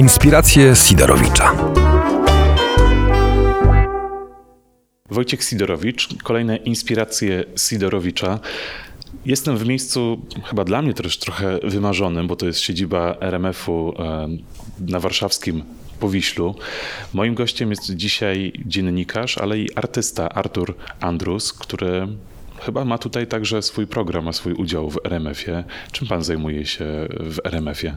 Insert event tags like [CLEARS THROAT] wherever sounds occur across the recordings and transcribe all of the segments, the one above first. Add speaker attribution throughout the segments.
Speaker 1: Inspiracje Sidorowicza.
Speaker 2: Wojciech Sidorowicz, kolejne inspiracje Sidorowicza. Jestem w miejscu chyba dla mnie też trochę wymarzonym, bo to jest siedziba RMF-u na warszawskim Powiślu. Moim gościem jest dzisiaj dziennikarz, ale i artysta Artur Andrus, który chyba ma tutaj także swój program, ma swój udział w RMF-ie. Czym pan zajmuje się w RMF-ie?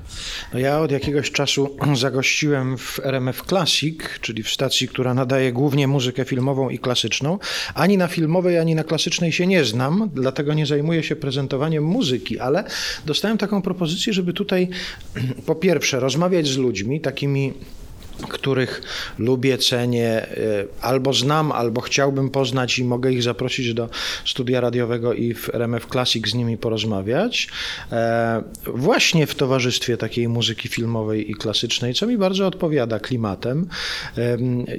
Speaker 3: No ja od jakiegoś czasu [CLEARS THROAT] zagościłem w RMF Classic, czyli w stacji, która nadaje głównie muzykę filmową i klasyczną. Ani na filmowej, ani na klasycznej się nie znam, dlatego nie zajmuję się prezentowaniem muzyki, ale dostałem taką propozycję, żeby tutaj [CLEARS THROAT] po pierwsze rozmawiać z ludźmi, takimi których lubię, cenię, e, albo znam, albo chciałbym poznać i mogę ich zaprosić do studia radiowego i w RMF Classic z nimi porozmawiać. E, właśnie w towarzystwie takiej muzyki filmowej i klasycznej, co mi bardzo odpowiada klimatem.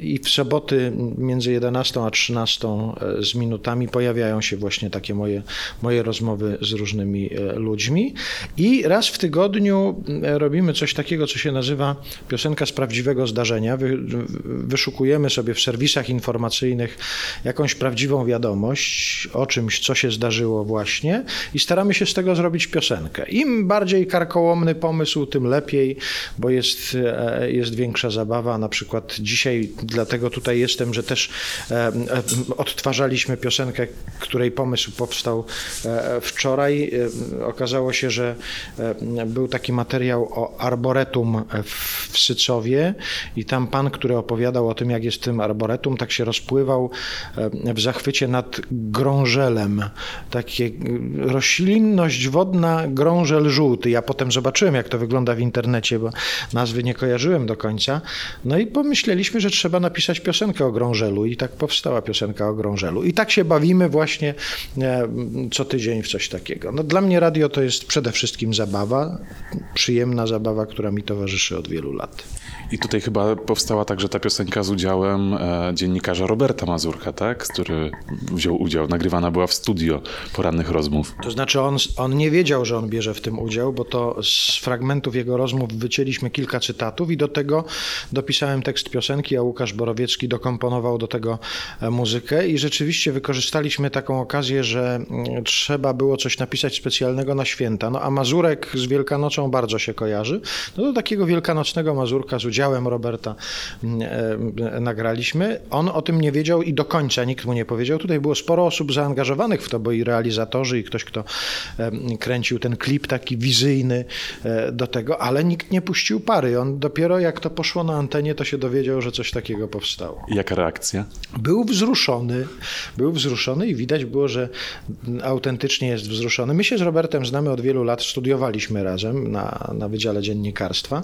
Speaker 3: I w soboty między 11 a 13 e, z minutami pojawiają się właśnie takie moje, moje rozmowy z różnymi ludźmi. I raz w tygodniu robimy coś takiego, co się nazywa piosenka z prawdziwego zdarzenia, wy, wyszukujemy sobie w serwisach informacyjnych jakąś prawdziwą wiadomość o czymś, co się zdarzyło właśnie i staramy się z tego zrobić piosenkę. Im bardziej karkołomny pomysł, tym lepiej, bo jest, e, jest większa zabawa. Na przykład dzisiaj, dlatego tutaj jestem, że też e, e, odtwarzaliśmy piosenkę, której pomysł powstał wczoraj. Okazało się, że był taki materiał o arboretum w Sycowie i tam pan, który opowiadał o tym, jak jest tym arboretum, tak się rozpływał e, w zachwycie nad grążelem. Takie e, roślinność wodna, grążel żółty. Ja potem zobaczyłem, jak to wygląda w internecie, bo nazwy nie kojarzyłem do końca. No i pomyśleliśmy, że trzeba napisać piosenkę o grążelu i tak powstała piosenka o grążelu. I tak się bawimy właśnie e, co tydzień w coś takiego. No, dla mnie radio to jest przede wszystkim zabawa, przyjemna zabawa, która mi towarzyszy od wielu lat.
Speaker 2: I tutaj chyba powstała także ta piosenka z udziałem e, dziennikarza Roberta Mazurka, tak? Który wziął udział. Nagrywana była w studio porannych rozmów.
Speaker 3: To znaczy on, on nie wiedział, że on bierze w tym udział, bo to z fragmentów jego rozmów wycięliśmy kilka cytatów i do tego dopisałem tekst piosenki, a Łukasz Borowiecki dokomponował do tego e, muzykę i rzeczywiście wykorzystaliśmy taką okazję, że mm, trzeba było coś napisać specjalnego na święta. No a Mazurek z Wielkanocą bardzo się kojarzy. No do takiego wielkanocnego Mazurka z udziałem Roberta mm, e, nagraliśmy. On o tym nie wiedział i do końca nikt mu nie powiedział. Tutaj było sporo osób zaangażowanych w to, bo i realizatorzy, i ktoś, kto kręcił ten klip taki wizyjny e, do tego, ale nikt nie puścił pary. On dopiero jak to poszło na antenie, to się dowiedział, że coś takiego powstało.
Speaker 2: Jaka reakcja?
Speaker 3: Był wzruszony. Był wzruszony i widać było, że autentycznie jest wzruszony. My się z Robertem znamy od wielu lat, studiowaliśmy razem na, na Wydziale Dziennikarstwa.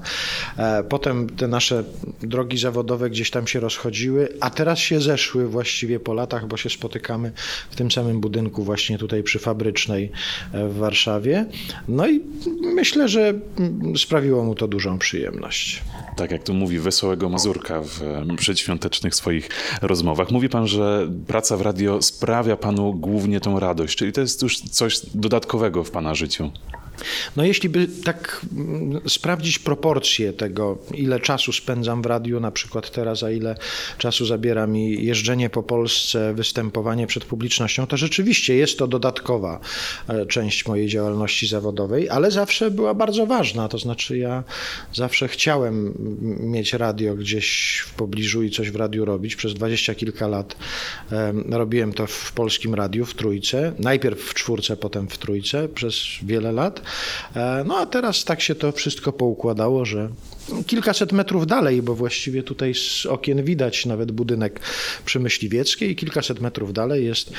Speaker 3: E, potem te nasze drogi zawodowe gdzieś tam się rozchodziły, a teraz się zeszły właściwie po latach, bo się spotykamy w tym samym budynku właśnie tutaj przy Fabrycznej e, w Warszawie. No i myślę, że sprawiło mu to dużą przyjemność.
Speaker 2: Tak jak tu mówi Wesołego Mazurka w przedświątecznych swoich rozmowach. Mówi pan, że praca w radio sprawia panu głównie tą radość, czyli to jest już coś dodatkowego w pana życiu.
Speaker 3: No jeśli by tak mm, sprawdzić proporcje tego, ile czasu spędzam w radiu, na przykład teraz, a ile czasu zabiera mi jeżdżenie po Polsce, występowanie przed publicznością, to rzeczywiście jest to dodatkowa e, część mojej działalności zawodowej, ale zawsze była bardzo ważna. To znaczy ja zawsze chciałem mieć radio gdzieś w pobliżu i coś w radiu robić. Przez dwadzieścia kilka lat robiłem to w polskim radiu, w Trójce. Najpierw w czwórce, potem w Trójce przez wiele lat. E, no a teraz tak się to wszystko poukładało, że kilkaset metrów dalej, bo właściwie tutaj z okien widać nawet budynek przy Myśliwieckiej i kilkaset metrów dalej jest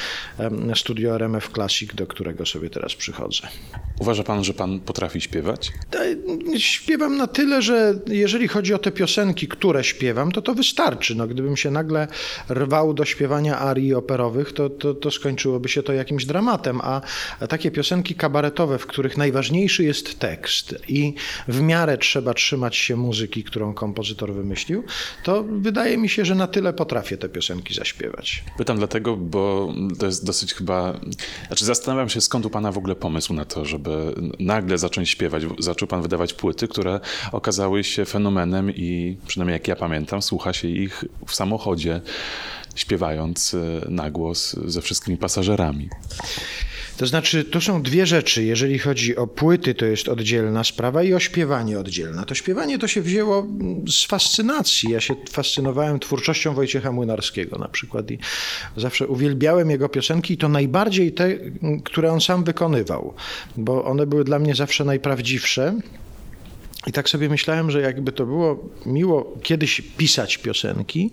Speaker 3: studio RMF Classic, do którego sobie teraz przychodzę.
Speaker 2: Uważa pan, że pan potrafi śpiewać?
Speaker 3: Śpiewam na tyle, że jeżeli chodzi o te piosenki, które śpiewam, to to wystarczy. No, gdybym się nagle rwał do śpiewania arii operowych, to, to, to skończyłoby się to jakimś dramatem, a takie piosenki kabaretowe, w których najważniejszy jest tekst i w miarę trzeba trzymać się muzyki, którą kompozytor wymyślił, to wydaje mi się, że na tyle potrafię te piosenki zaśpiewać.
Speaker 2: Pytam dlatego, bo to jest dosyć chyba. Znaczy, zastanawiam się, skąd u Pana w ogóle pomysł na to, żeby nagle zacząć śpiewać. Zaczął Pan wydawać płyty, które okazały się fenomenem i przynajmniej jak ja pamiętam, słucha się ich w samochodzie, śpiewając e, na głos ze wszystkimi pasażerami.
Speaker 3: To znaczy, to są dwie rzeczy. Jeżeli chodzi o płyty, to jest oddzielna sprawa i o śpiewanie oddzielna. To śpiewanie to się wzięło z fascynacji. Ja się fascynowałem twórczością Wojciecha Młynarskiego na przykład i zawsze uwielbiałem jego piosenki i to najbardziej te, które on sam wykonywał, bo one były dla mnie zawsze najprawdziwsze. I tak sobie myślałem, że jakby to było miło kiedyś pisać piosenki,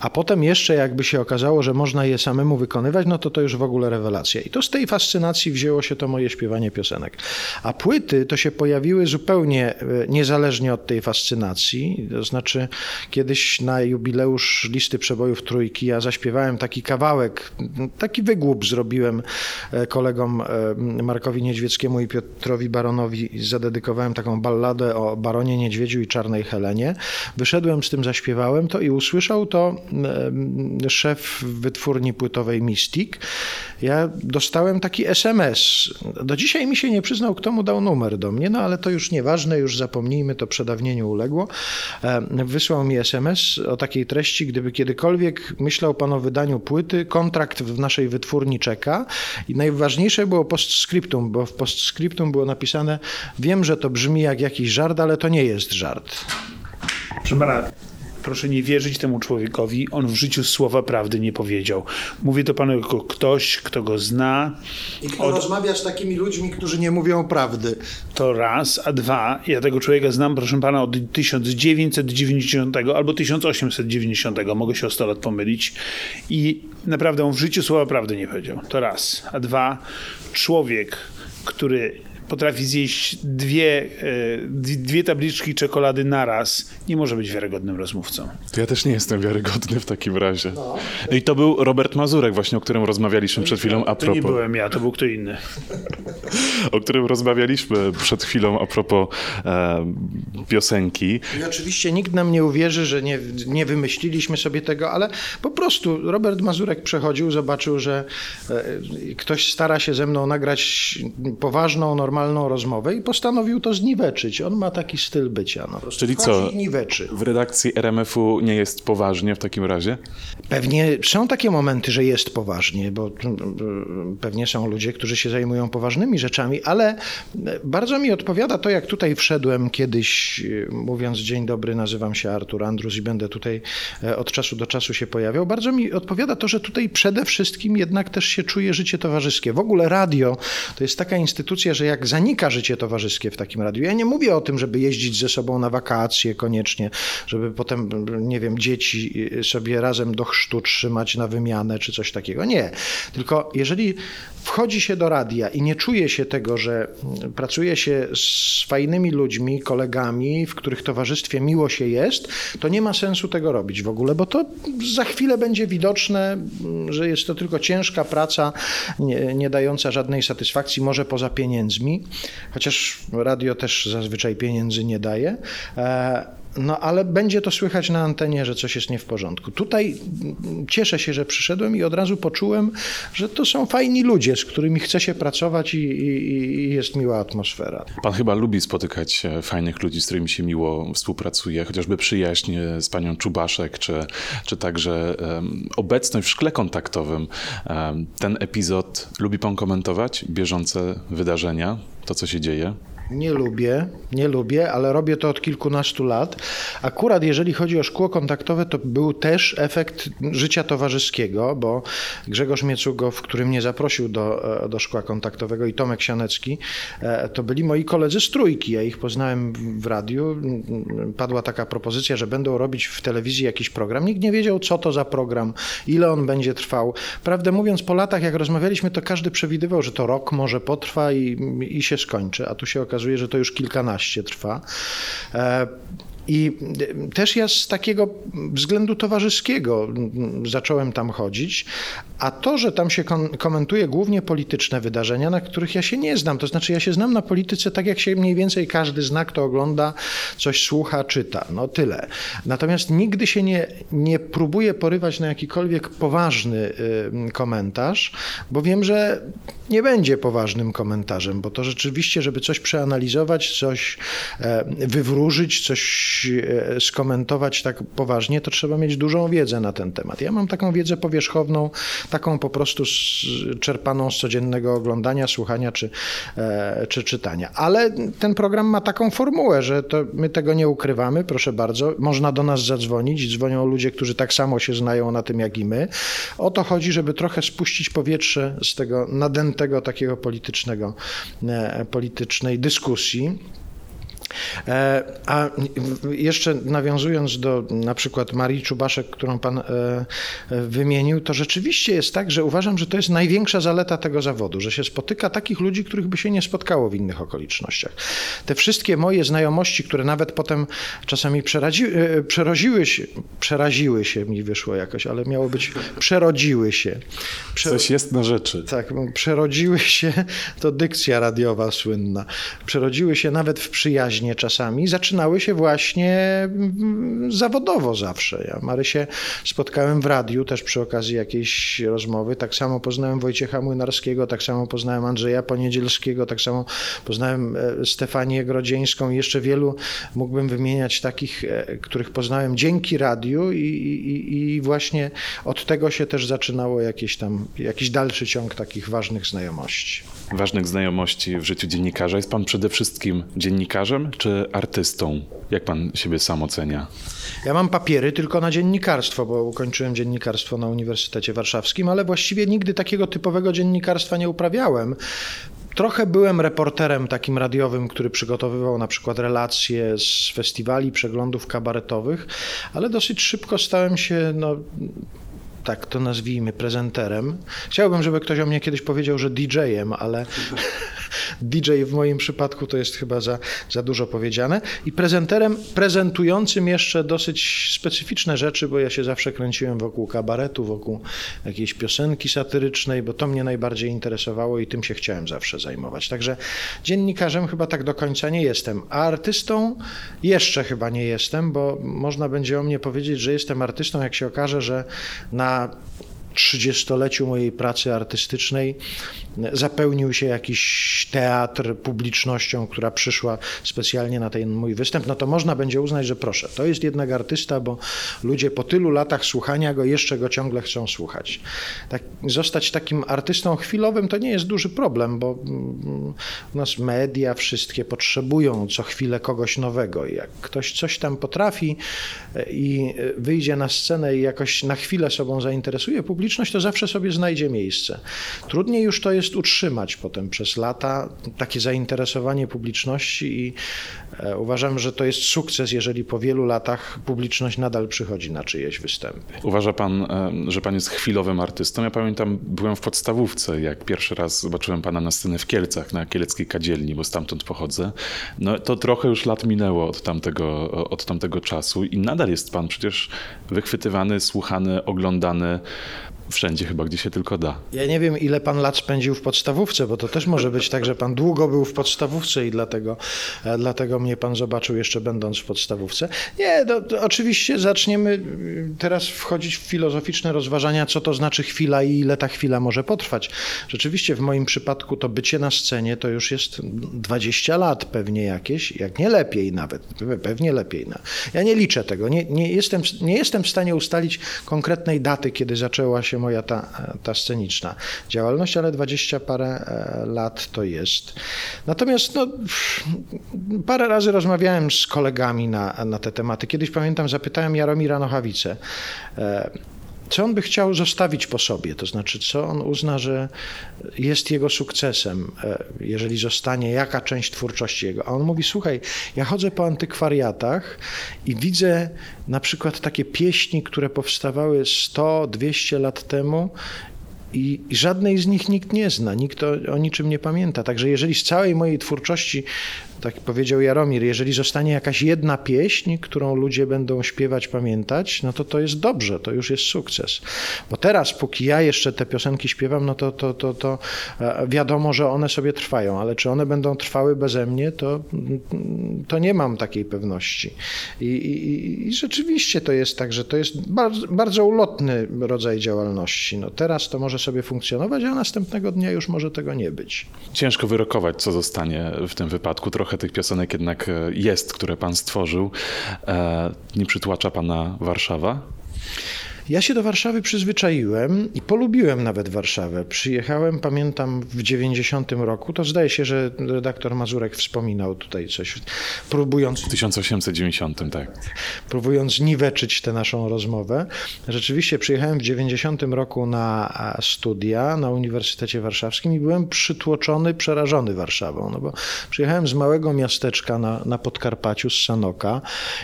Speaker 3: a potem jeszcze jakby się okazało, że można je samemu wykonywać, no to to już w ogóle rewelacja. I to z tej fascynacji wzięło się to moje śpiewanie piosenek. A płyty to się pojawiły zupełnie e, niezależnie od tej fascynacji. To znaczy kiedyś na jubileusz listy przebojów trójki ja zaśpiewałem taki kawałek, taki wygłup zrobiłem e, kolegom e, Markowi Niedźwieckiemu i Piotrowi Baronowi. Zadedykowałem taką balladę o Baronie Niedźwiedziu i Czarnej Helenie. Wyszedłem z tym, zaśpiewałem to i usłyszał to szef wytwórni płytowej Mystic. Ja dostałem taki SMS. Do dzisiaj mi się nie przyznał, kto mu dał numer do mnie, no ale to już nieważne, już zapomnijmy, to przedawnieniu uległo. Wysłał mi SMS o takiej treści, gdyby kiedykolwiek myślał pan o wydaniu płyty, kontrakt w naszej wytwórni czeka i najważniejsze było postscriptum, bo w postscriptum było napisane, wiem, że to brzmi jak jakiś żart, ale to nie jest żart.
Speaker 4: Proszę nie wierzyć temu człowiekowi. On w życiu słowa prawdy nie powiedział. Mówię to panu jako ktoś, kto go zna.
Speaker 3: I kto Od... rozmawia z takimi ludźmi, którzy nie mówią prawdy.
Speaker 4: To raz, a dwa, ja tego człowieka znam, proszę pana, od 1990 albo 1890, mogę się o 100 lat pomylić. I naprawdę on w życiu słowa prawdy nie powiedział. To raz. A dwa, człowiek, który potrafi zjeść dwie, e, dwie tabliczki czekolady naraz, nie może być wiarygodnym rozmówcą.
Speaker 2: To ja też nie jestem wiarygodny w takim razie. No. I to był Robert Mazurek właśnie, o którym rozmawialiśmy przed chwilą a propos... To
Speaker 4: nie byłem ja, to był kto inny. [LAUGHS]
Speaker 2: o którym rozmawialiśmy przed chwilą a propos e, piosenki.
Speaker 3: I oczywiście nikt nam nie uwierzy, że nie, nie wymyśliliśmy sobie tego, ale po prostu Robert Mazurek przechodził, zobaczył, że e, ktoś stara się ze mną nagrać poważną, normalną normalną rozmowę i postanowił to zniweczyć. On ma taki styl bycia. No,
Speaker 2: Czyli co? W redakcji RMF-u nie jest poważnie w takim razie?
Speaker 3: Pewnie są takie momenty, że jest poważnie, bo mm, pewnie są ludzie, którzy się zajmują poważnymi rzeczami, ale bardzo mi odpowiada to, jak tutaj wszedłem kiedyś, mówiąc dzień dobry, nazywam się Artur Andrus i będę tutaj e, od czasu do czasu się pojawiał. Bardzo mi odpowiada to, że tutaj przede wszystkim jednak też się czuje życie towarzyskie. W ogóle radio to jest taka instytucja, że jak zanika życie towarzyskie w takim radiu. Ja nie mówię o tym, żeby jeździć ze sobą na wakacje koniecznie, żeby potem, nie wiem, dzieci sobie razem do chrztu trzymać na wymianę czy coś takiego. Nie. Tylko jeżeli wchodzi się do radia i nie czuje się tego, że pracuje się z fajnymi ludźmi, kolegami, w których towarzystwie miło się jest, to nie ma sensu tego robić w ogóle, bo to za chwilę będzie widoczne, że jest to tylko ciężka praca, nie, nie dająca żadnej satysfakcji, może poza pieniędzmi, chociaż radio też zazwyczaj pieniędzy nie daje. No ale będzie to słychać na antenie, że coś jest nie w porządku. Tutaj cieszę się, że przyszedłem i od razu poczułem, że to są fajni ludzie, z którymi chce się pracować i, i, i jest miła atmosfera.
Speaker 2: Pan chyba lubi spotykać e, fajnych ludzi, z którymi się miło współpracuje, chociażby przyjaźń z panią Czubaszek, czy, czy także um, obecność w szkle kontaktowym. Um, ten epizod lubi pan komentować? Bieżące wydarzenia, to co się dzieje?
Speaker 3: Nie lubię, nie lubię, ale robię to od kilkunastu lat. Akurat jeżeli chodzi o szkło kontaktowe, to był też efekt życia towarzyskiego, bo Grzegorz Miecugo, w którym mnie zaprosił do, e, do szkła kontaktowego i Tomek Sianecki, e, to byli moi koledzy z trójki. Ja ich poznałem w radiu. Padła taka propozycja, że będą robić w telewizji jakiś program. Nikt nie wiedział, co to za program, ile on będzie trwał. Prawdę mówiąc, po latach, jak rozmawialiśmy, to każdy przewidywał, że to rok może potrwa i, i się skończy, a tu się okazało, okazuje, że to już kilkanaście trwa. I też ja z takiego względu towarzyskiego zacząłem tam chodzić, a to, że tam się komentuje głównie polityczne wydarzenia, na których ja się nie znam, to znaczy ja się znam na polityce tak, jak się mniej więcej każdy zna, kto ogląda, coś słucha, czyta. No tyle. Natomiast nigdy się nie, nie próbuję porywać na jakikolwiek poważny komentarz, bo wiem, że nie będzie poważnym komentarzem, bo to rzeczywiście, żeby coś przeanalizować, coś e, wywróżyć, coś e, skomentować tak poważnie, to trzeba mieć dużą wiedzę na ten temat. Ja mam taką wiedzę powierzchowną, taką po prostu czerpaną z codziennego oglądania, słuchania czy, e, czy czytania. Ale ten program ma taką formułę, że to my tego nie ukrywamy, proszę bardzo. Można do nas zadzwonić, dzwonią ludzie, którzy tak samo się znają na tym jak i my. O to chodzi, żeby trochę spuścić powietrze z tego nadętego takiego politycznego, e, politycznej dyskusji. E, a jeszcze nawiązując do na przykład Marii Czubaszek, którą pan e, wymienił, to rzeczywiście jest tak, że uważam, że to jest największa zaleta tego zawodu, że się spotyka takich ludzi, których by się nie spotkało w innych okolicznościach. Te wszystkie moje znajomości, które nawet potem czasami przeradzi, e, przeroziły się, przeraziły się mi wyszło jakoś, ale miało być przerodziły się.
Speaker 2: Prze... Coś jest na rzeczy.
Speaker 3: Tak, przerodziły się, to dykcja radiowa słynna, przerodziły się nawet w przyjaźń czasami zaczynały się właśnie mm, zawodowo zawsze. Ja Marysię spotkałem w radiu też przy okazji jakiejś rozmowy. Tak samo poznałem Wojciecha Młynarskiego, tak samo poznałem Andrzeja Poniedzielskiego, tak samo poznałem e, Stefanię Grodzieńską i jeszcze wielu mógłbym wymieniać takich, e, których poznałem dzięki radiu i, i, i właśnie od tego się też zaczynało jakieś tam, jakiś dalszy ciąg takich ważnych znajomości.
Speaker 2: Ważnych znajomości w życiu dziennikarza. Jest pan przede wszystkim dziennikarzem, czy artystą? Jak pan siebie sam ocenia?
Speaker 3: Ja mam papiery tylko na dziennikarstwo, bo ukończyłem dziennikarstwo na Uniwersytecie Warszawskim, ale właściwie nigdy takiego typowego dziennikarstwa nie uprawiałem. Trochę byłem reporterem takim radiowym, który przygotowywał na przykład relacje z festiwali, przeglądów kabaretowych, ale dosyć szybko stałem się no, tak to nazwijmy, prezenterem. Chciałbym, żeby ktoś o mnie kiedyś powiedział, że DJ-em, ale [LAUGHS] DJ w moim przypadku to jest chyba za, za dużo powiedziane. I prezenterem prezentującym jeszcze dosyć specyficzne rzeczy, bo ja się zawsze kręciłem wokół kabaretu, wokół jakiejś piosenki satyrycznej, bo to mnie najbardziej interesowało i tym się chciałem zawsze zajmować. Także dziennikarzem chyba tak do końca nie jestem, a artystą jeszcze chyba nie jestem, bo można będzie o mnie powiedzieć, że jestem artystą, jak się okaże, że na para 30-leciu mojej pracy artystycznej zapełnił się jakiś teatr publicznością, która przyszła specjalnie na ten mój występ, no to można będzie uznać, że proszę, to jest jednak artysta, bo ludzie po tylu latach słuchania go jeszcze go ciągle chcą słuchać. Tak, zostać takim artystą chwilowym to nie jest duży problem, bo mm, u nas media wszystkie potrzebują co chwilę kogoś nowego. Jak ktoś coś tam potrafi e, i wyjdzie na scenę i jakoś na chwilę sobą zainteresuje to zawsze sobie znajdzie miejsce. Trudniej już to jest utrzymać potem przez lata takie zainteresowanie publiczności i e, uważam, że to jest sukces, jeżeli po wielu latach publiczność nadal przychodzi na czyjeś występy.
Speaker 2: Uważa pan, e, że pan jest chwilowym artystą? Ja pamiętam, byłem w podstawówce, jak pierwszy raz zobaczyłem pana na scenę w Kielcach, na Kieleckiej Kadzielni, bo stamtąd pochodzę. No to trochę już lat minęło od tamtego, od tamtego czasu i nadal jest pan przecież wychwytywany, słuchany, oglądany wszędzie chyba, gdzie się tylko da.
Speaker 3: Ja nie wiem, ile pan lat spędził w podstawówce, bo to też może być tak, że pan długo był w podstawówce i dlatego, e, dlatego mnie pan zobaczył jeszcze będąc w podstawówce. Nie, to, to oczywiście zaczniemy y, teraz wchodzić w filozoficzne rozważania, co to znaczy chwila i ile ta chwila może potrwać. Rzeczywiście w moim przypadku to bycie na scenie to już jest 20 lat pewnie jakieś, jak nie lepiej nawet, pewnie lepiej. No. Ja nie liczę tego, nie, nie, jestem, nie jestem w stanie ustalić konkretnej daty, kiedy zaczęła się moja ta, ta sceniczna działalność, ale dwadzieścia parę e, lat to jest. Natomiast no, parę razy rozmawiałem z kolegami na, na te tematy. Kiedyś pamiętam, zapytałem Jaromira Nochawicę, e, co on by chciał zostawić po sobie, to znaczy, co on uzna, że jest jego sukcesem, e, jeżeli zostanie, jaka część twórczości jego. A on mówi: Słuchaj, ja chodzę po antykwariatach i widzę na przykład takie pieśni, które powstawały 100-200 lat temu i, żadnej z nich nikt nie zna, nikt o, o, niczym nie pamięta. Także jeżeli z całej mojej twórczości tak powiedział Jaromir, jeżeli zostanie jakaś jedna pieśń, którą ludzie będą śpiewać, pamiętać, no to to jest dobrze, to już jest sukces. Bo teraz, póki ja jeszcze te piosenki śpiewam, no to, to, to, to e, wiadomo, że one sobie trwają, ale czy one będą trwały beze mnie, to, to nie mam takiej pewności. I, i, I, rzeczywiście to jest tak, że to jest bardzo, bardzo ulotny rodzaj działalności. No teraz to może sobie funkcjonować, a następnego dnia już może tego nie być.
Speaker 2: Ciężko wyrokować, co zostanie w tym wypadku. Trochę tych piosenek jednak e, jest, które pan stworzył. E, nie przytłacza pana Warszawa?
Speaker 3: Ja się do Warszawy przyzwyczaiłem i polubiłem nawet Warszawę. Przyjechałem, pamiętam, w 90 roku. To zdaje się, że redaktor Mazurek wspominał tutaj coś, próbując...
Speaker 2: W 1890, tak.
Speaker 3: Próbując niweczyć tę naszą rozmowę. Rzeczywiście przyjechałem w 90 roku na studia na Uniwersytecie Warszawskim i byłem przytłoczony, przerażony Warszawą. No bo przyjechałem z małego miasteczka na, na Podkarpaciu, z Sanoka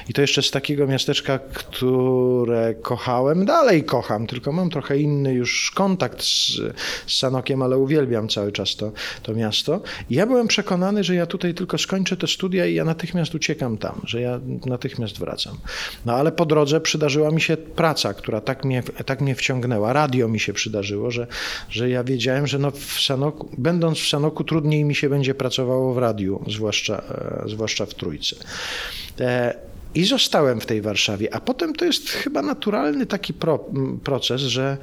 Speaker 3: i to jeszcze z takiego miasteczka, które kochałem dalej kocham, tylko mam trochę inny już kontakt z, z Sanokiem, ale uwielbiam cały czas to, to miasto. I ja byłem przekonany, że ja tutaj tylko skończę te studia i ja natychmiast uciekam tam, że ja natychmiast wracam. No ale po drodze przydarzyła mi się praca, która tak mnie, tak mnie wciągnęła. Radio mi się przydarzyło, że, że ja wiedziałem, że no w Sanoku, będąc w Sanoku trudniej mi się będzie pracowało w radiu, zwłaszcza, e, zwłaszcza w Trójce. E, i zostałem w tej Warszawie. A potem to jest chyba naturalny taki pro, proces, że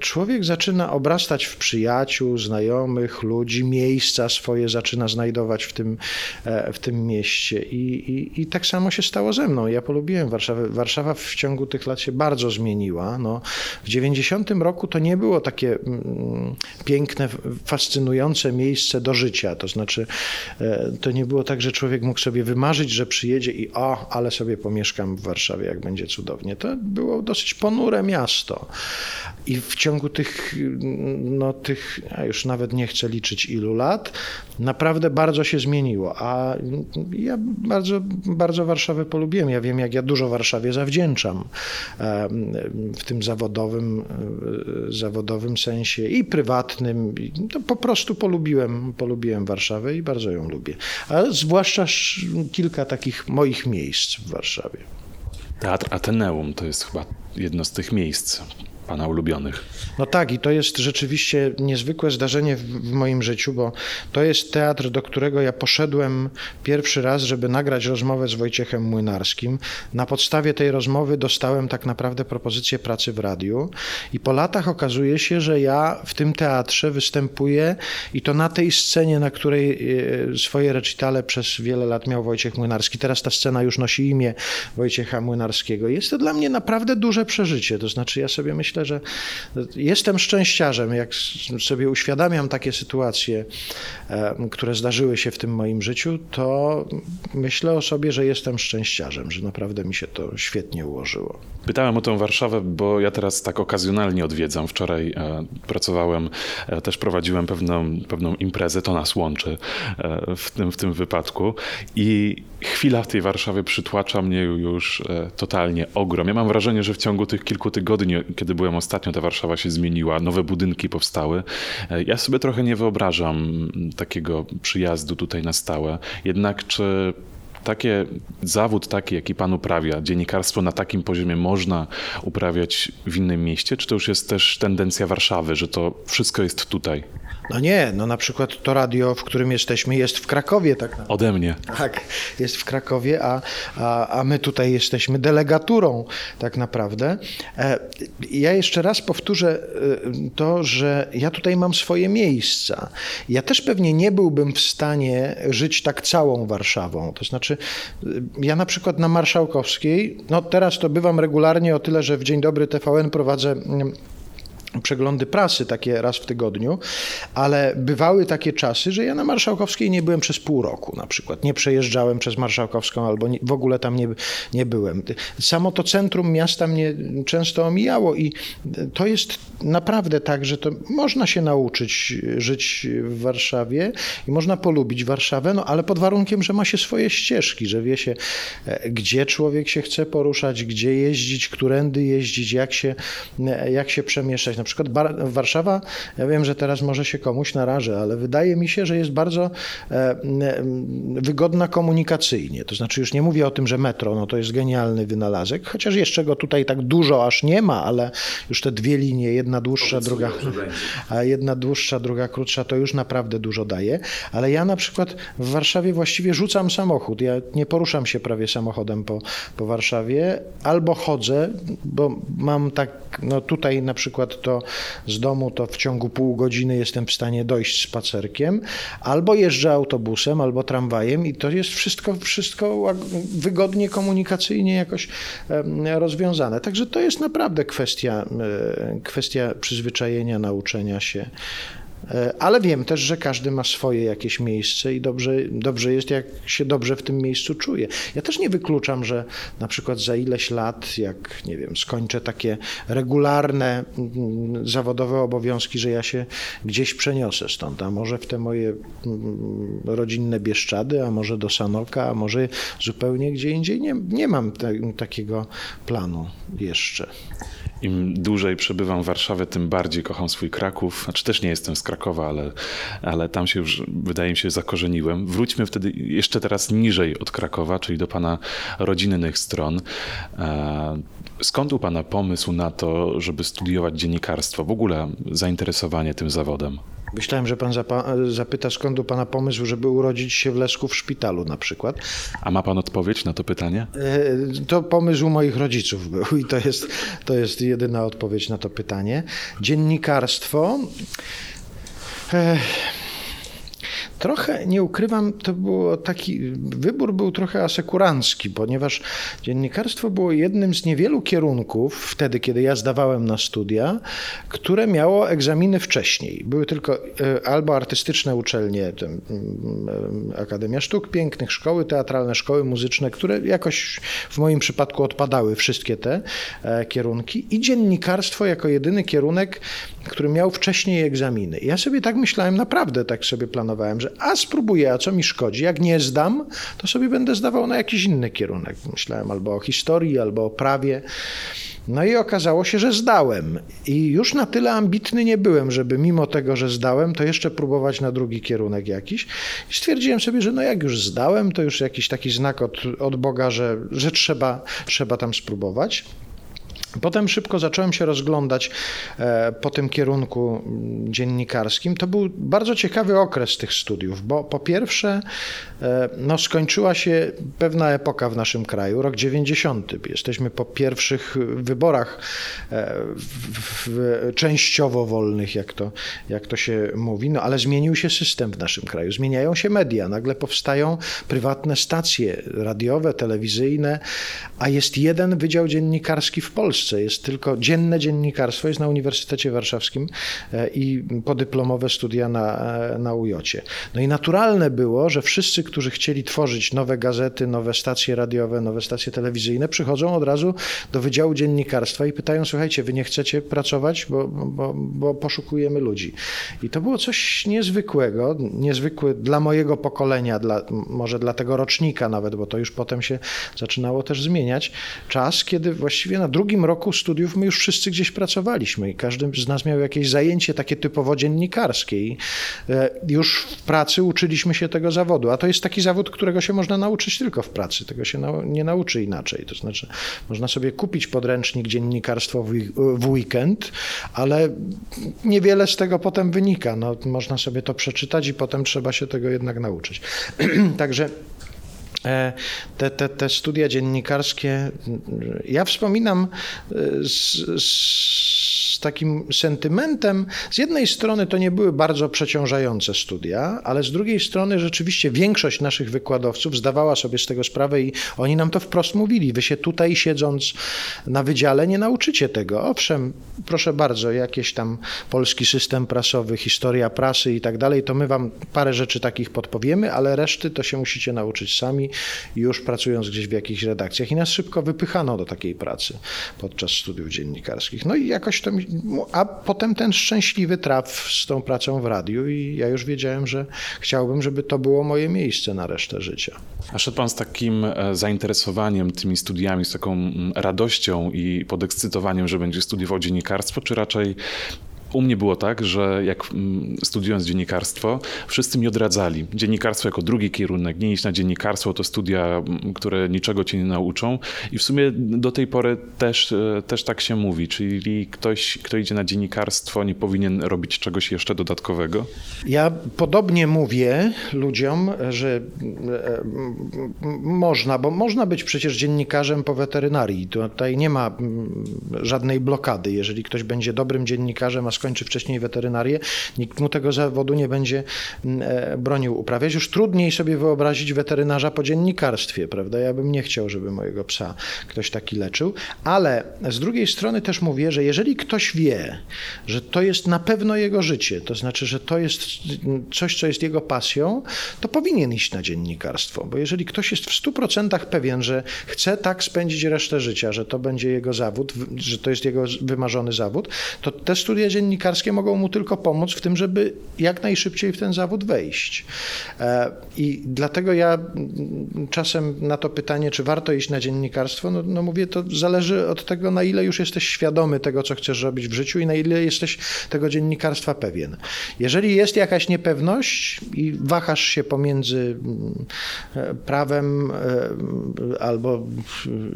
Speaker 3: człowiek zaczyna obrastać w przyjaciół, znajomych, ludzi, miejsca swoje zaczyna znajdować w tym, e, w tym mieście. I, i, I tak samo się stało ze mną. Ja polubiłem Warszawę. Warszawa w ciągu tych lat się bardzo zmieniła. No, w 90 roku to nie było takie piękne, fascynujące miejsce do życia. To znaczy, e, to nie było tak, że człowiek mógł sobie wymarzyć, że przyjedzie i o, ale sobie pomieszkam w Warszawie, jak będzie cudownie. To było dosyć ponure miasto. I w ciągu tych, no tych, ja już nawet nie chcę liczyć ilu lat, naprawdę bardzo się zmieniło. A ja bardzo, bardzo Warszawę polubiłem. Ja wiem, jak ja dużo Warszawie zawdzięczam w tym zawodowym, zawodowym sensie i prywatnym. No, po prostu polubiłem, polubiłem Warszawę i bardzo ją lubię. A zwłaszcza kilka takich moich miejsc w Warszawie.
Speaker 2: Teatr Ateneum to jest chyba jedno z tych miejsc Pana ulubionych.
Speaker 3: No tak, i to jest rzeczywiście niezwykłe zdarzenie w, w, moim życiu, bo to jest teatr, do którego ja poszedłem pierwszy raz, żeby nagrać rozmowę z Wojciechem Młynarskim. Na podstawie tej rozmowy dostałem tak naprawdę propozycję pracy w radiu, i po latach okazuje się, że ja w tym teatrze występuję i to na tej scenie, na której e, swoje recitale przez wiele lat miał Wojciech Młynarski. Teraz ta scena już nosi imię Wojciecha Młynarskiego. Jest to dla mnie naprawdę duże przeżycie. To znaczy, ja sobie myślę, myślę, że jestem szczęściarzem, jak sobie uświadamiam takie sytuacje, e, które zdarzyły się w tym moim życiu, to myślę o sobie, że jestem szczęściarzem, że naprawdę mi się to świetnie ułożyło.
Speaker 2: Pytałem o tę Warszawę, bo ja teraz tak okazjonalnie odwiedzam. Wczoraj e, pracowałem, e, też prowadziłem pewną, pewną imprezę, to nas łączy w tym, w tym wypadku i chwila w tej Warszawie przytłacza mnie już totalnie ogrom. Ja mam wrażenie, że w ciągu tych kilku tygodni, kiedy byłem ostatnio, ta Warszawa się zmieniła, nowe budynki powstały. E, ja sobie trochę nie wyobrażam takiego przyjazdu tutaj na stałe. Jednak czy takie zawód taki, jaki pan uprawia, dziennikarstwo na takim poziomie można uprawiać w innym mieście, czy to już jest też tendencja Warszawy, że to wszystko jest tutaj?
Speaker 3: No nie, no na przykład to radio, w którym jesteśmy, jest w Krakowie. Tak naprawdę.
Speaker 2: Ode mnie.
Speaker 3: Tak, jest w Krakowie, a, a, a my tutaj jesteśmy delegaturą tak naprawdę. E, ja jeszcze raz powtórzę e, to, że ja tutaj mam swoje miejsca. Ja też pewnie nie byłbym w stanie żyć tak całą Warszawą. To znaczy, e, ja na przykład na Marszałkowskiej, no teraz to bywam regularnie o tyle, że w Dzień Dobry TVN prowadzę mm, przeglądy prasy takie raz w tygodniu, ale bywały takie czasy, że ja na Marszałkowskiej nie byłem przez pół roku na przykład. Nie przejeżdżałem przez Marszałkowską albo w ogóle tam nie, nie byłem. Samo to centrum miasta mnie często omijało i to jest naprawdę tak, że to można się nauczyć żyć w Warszawie i można polubić Warszawę, no ale pod warunkiem, że ma się swoje ścieżki, że wie się, e, gdzie człowiek się chce poruszać, gdzie jeździć, którędy jeździć, jak się, e, jak się przemieszczać przykład Bar Warszawa, ja wiem, że teraz może się komuś narażę, ale wydaje mi się, że jest bardzo e, wygodna komunikacyjnie. To znaczy już nie mówię o tym, że metro, no to jest genialny wynalazek, chociaż jeszcze go tutaj tak dużo aż nie ma, ale już te dwie linie, jedna dłuższa, druga, a jedna dłuższa, druga krótsza, to już naprawdę dużo daje. Ale ja na przykład w Warszawie właściwie rzucam samochód. Ja nie poruszam się prawie samochodem po, po Warszawie, albo chodzę, bo mam tak, no tutaj na przykład to z domu to w ciągu pół godziny jestem w stanie dojść spacerkiem, albo jeżdżę autobusem, albo tramwajem i to jest wszystko, wszystko wygodnie komunikacyjnie jakoś rozwiązane. Także to jest naprawdę kwestia, e, kwestia przyzwyczajenia, nauczenia się. E, ale wiem też, że każdy ma swoje jakieś miejsce i dobrze, dobrze jest, jak się dobrze w tym miejscu czuje. Ja też nie wykluczam, że na przykład za ileś lat, jak nie wiem, skończę takie regularne mm, zawodowe obowiązki, że ja się gdzieś przeniosę stąd, a może w te moje mm, rodzinne Bieszczady, a może do Sanoka, a może zupełnie gdzie indziej. Nie, nie mam te, takiego planu jeszcze.
Speaker 2: Im dłużej przebywam w Warszawie, tym bardziej kocham swój Kraków. Znaczy też nie jestem z Krakowa, ale, ale tam się już, wydaje mi się, zakorzeniłem. Wróćmy wtedy jeszcze teraz niżej od Krakowa, czyli do pana rodzinnych stron. E, skąd u pana pomysł na to, żeby studiować dziennikarstwo? W ogóle zainteresowanie tym zawodem?
Speaker 3: Myślałem, że pan zapyta, skąd u pana pomysł, żeby urodzić się w Leszku w szpitalu na przykład.
Speaker 2: A ma pan odpowiedź na to pytanie?
Speaker 3: E, to pomysł moich rodziców był i to jest, to jest jedyna odpowiedź na to pytanie. Dziennikarstwo. Ech Trochę, nie ukrywam, to było taki, wybór był trochę asekurancki, ponieważ dziennikarstwo było jednym z niewielu kierunków, wtedy kiedy ja zdawałem na studia, które miało egzaminy wcześniej. Były tylko e, albo artystyczne uczelnie, mm, Akademia Sztuk Pięknych, szkoły teatralne, szkoły muzyczne, które jakoś w moim przypadku odpadały wszystkie te e, kierunki i dziennikarstwo jako jedyny kierunek, który miał wcześniej egzaminy. ja sobie tak myślałem, naprawdę tak sobie planowałem, a spróbuję, a co mi szkodzi? Jak nie zdam, to sobie będę zdawał na jakiś inny kierunek. Myślałem albo o historii, albo o prawie. No i okazało się, że zdałem. I już na tyle ambitny nie byłem, żeby mimo tego, że zdałem, to jeszcze próbować na drugi kierunek jakiś. I stwierdziłem sobie, że no jak już zdałem, to już jakiś taki znak od, od Boga, że, że trzeba, trzeba tam spróbować. Potem szybko zacząłem się rozglądać e, po tym kierunku dziennikarskim. To był bardzo ciekawy okres tych studiów, bo po pierwsze e, no, skończyła się pewna epoka w naszym kraju, rok 90. Jesteśmy po pierwszych wyborach e, w, w, częściowo wolnych, jak to, jak to się mówi, no, ale zmienił się system w naszym kraju, zmieniają się media, nagle powstają prywatne stacje radiowe, telewizyjne, a jest jeden wydział dziennikarski w Polsce Jest tylko dzienne dziennikarstwo, jest na Uniwersytecie Warszawskim e, i podyplomowe studia na, e, na UJ-cie. No i naturalne było, że wszyscy, którzy chcieli tworzyć nowe gazety, nowe stacje radiowe, nowe stacje telewizyjne, przychodzą od razu do Wydziału Dziennikarstwa i pytają, słuchajcie, wy nie chcecie pracować, bo, bo, bo poszukujemy ludzi. I to było coś niezwykłego, niezwykłe dla mojego pokolenia, dla, może dla tego rocznika nawet, bo to już potem się zaczynało też zmieniać. Czas, kiedy właściwie na drugim roku roku studiów my już wszyscy gdzieś pracowaliśmy i każdy z nas miał jakieś zajęcie takie typowo dziennikarskie i e, już w pracy uczyliśmy się tego zawodu, a to jest taki zawód, którego się można nauczyć tylko w pracy, tego się nie nauczy inaczej, to znaczy można sobie kupić podręcznik dziennikarstwo w weekend, ale niewiele z tego potem wynika, no, można sobie to przeczytać i potem trzeba się tego jednak nauczyć. [CLEARS THROAT] Także te, te, te studia dziennikarskie, ja wspominam e, z, z takim sentymentem. Z jednej strony to nie były bardzo przeciążające studia, ale z drugiej strony rzeczywiście większość naszych wykładowców zdawała sobie z tego sprawę i oni nam to wprost mówili. Wy się tutaj siedząc na wydziale nie nauczycie tego. Owszem, proszę bardzo, jakieś tam polski system prasowy, historia prasy i tak dalej, to my wam parę rzeczy takich podpowiemy, ale reszty to się musicie nauczyć sami już pracując gdzieś w jakichś redakcjach. I nas szybko wypychano do takiej pracy podczas studiów dziennikarskich. No i jakoś to mi a potem ten szczęśliwy traf z tą pracą w radiu i ja już wiedziałem, że chciałbym, żeby to było moje miejsce na resztę życia.
Speaker 2: A szedł pan z takim e, zainteresowaniem tymi studiami, z taką mm, radością i podekscytowaniem, że będzie studiował dziennikarstwo, czy raczej u mnie było tak, że jak mm, studiując dziennikarstwo, wszyscy mi odradzali. Dziennikarstwo jako drugi kierunek, nie iść na dziennikarstwo, to studia, mm, które niczego cię nie nauczą. I w sumie do tej pory też, e, też tak się mówi, czyli ktoś, kto idzie na dziennikarstwo, nie powinien robić czegoś jeszcze dodatkowego.
Speaker 3: Ja podobnie mówię ludziom, że e, można, bo można być przecież dziennikarzem po weterynarii. Tutaj nie ma mm, żadnej blokady. Jeżeli ktoś będzie dobrym dziennikarzem, a skończy wcześniej weterynarię, nikt mu tego zawodu nie będzie mm, e, bronił uprawiać. Już trudniej sobie wyobrazić weterynarza po dziennikarstwie, prawda? Ja bym nie chciał, żeby mojego psa ktoś taki leczył, ale z drugiej strony też mówię, że jeżeli ktoś wie, że to jest na pewno jego życie, to znaczy, że to jest coś, co jest jego pasją, to powinien iść na dziennikarstwo, bo jeżeli ktoś jest w 100% pewien, że chce tak spędzić resztę życia, że to będzie jego zawód, że to jest jego wymarzony zawód, to te studia dziennikarskie mogą mu tylko pomóc w tym, żeby jak najszybciej w ten zawód wejść. E, I dlatego ja czasem na to pytanie, czy warto iść na dziennikarstwo, no, no mówię, to zależy od tego, na ile już jesteś świadomy tego, co chcesz robić w życiu i na ile jesteś tego dziennikarstwa pewien. Jeżeli jest jakaś niepewność i wahasz się pomiędzy e, prawem e, albo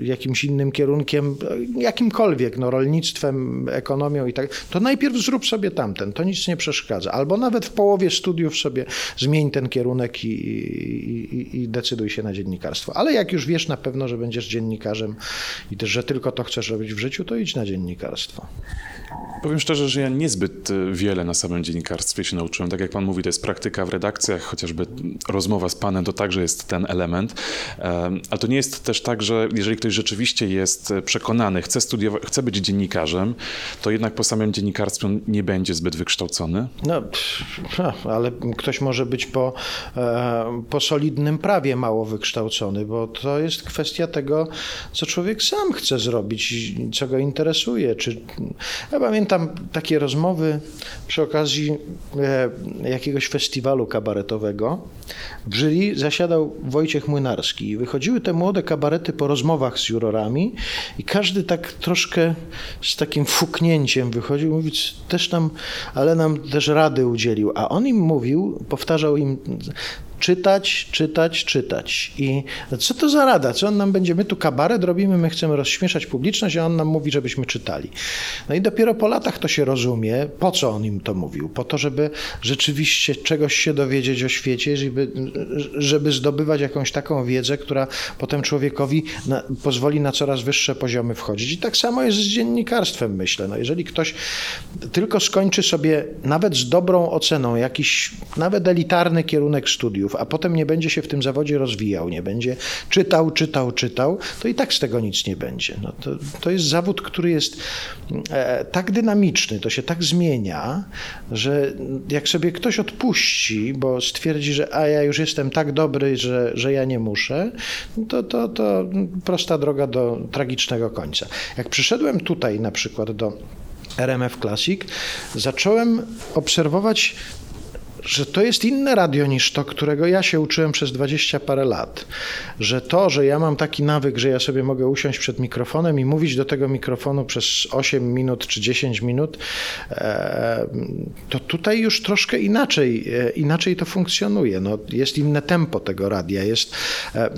Speaker 3: jakimś innym kierunkiem, jakimkolwiek, no rolnictwem, ekonomią i tak, to najpierw zrób sobie tamten, to nic nie przeszkadza. Albo nawet w połowie studiów sobie zmień ten kierunek i, i, i decyduj się na dziennikarstwo. Ale jak już wiesz na pewno, że będziesz dziennikarzem i też, że tylko to chcesz robić w życiu, to idź na dziennikarstwo.
Speaker 2: Powiem szczerze, że ja niezbyt e, wiele na samym dziennikarstwie się nauczyłem. Tak jak pan mówi, to jest praktyka w redakcjach, chociażby rozmowa z panem to także jest ten element. Ale to nie jest też tak, że jeżeli ktoś rzeczywiście jest przekonany, chce studiować, chce być dziennikarzem, to jednak po samym dziennikarstwie nie będzie zbyt wykształcony?
Speaker 3: No, ale ktoś może być po, e, po solidnym prawie mało wykształcony, bo to jest kwestia tego, co człowiek sam chce zrobić, co go interesuje. Czy... Ja pamiętam takie rozmowy przy okazji e, jakiegoś festiwalu kabaretowego. W jury zasiadał Wojciech Młynarski i wychodziły te młode kabarety po rozmowach z jurorami i każdy tak troszkę z takim fuknięciem wychodził, mówiąc, też nam, ale nam też rady udzielił. A on im mówił, powtarzał im czytać, czytać, czytać. I co to za rada? Co on nam będzie? My tu kabaret robimy, my chcemy rozśmieszać publiczność, a on nam mówi, żebyśmy czytali. No i dopiero po latach to się rozumie, po co on im to mówił. Po to, żeby rzeczywiście czegoś się dowiedzieć o świecie, żeby, żeby zdobywać jakąś taką wiedzę, która potem człowiekowi na, pozwoli na coraz wyższe poziomy wchodzić. I tak samo jest z dziennikarstwem, myślę. No jeżeli ktoś tylko skończy sobie nawet z dobrą oceną jakiś nawet elitarny kierunek studiów, a potem nie będzie się w tym zawodzie rozwijał, nie będzie czytał, czytał, czytał, to i tak z tego nic nie będzie. No to, to jest zawód, który jest e, tak dynamiczny, to się tak zmienia, że jak sobie ktoś odpuści, bo stwierdzi, że a ja już jestem tak dobry, że, że ja nie muszę, to, to, to prosta droga do tragicznego końca. Jak przyszedłem tutaj na przykład do RMF Classic, zacząłem obserwować że to jest inne radio niż to, którego ja się uczyłem przez dwadzieścia parę lat. Że to, że ja mam taki nawyk, że ja sobie mogę usiąść przed mikrofonem i mówić do tego mikrofonu przez 8 minut czy 10 minut, e, to tutaj już troszkę inaczej, e, inaczej to funkcjonuje. No, jest inne tempo tego radia, jest, e,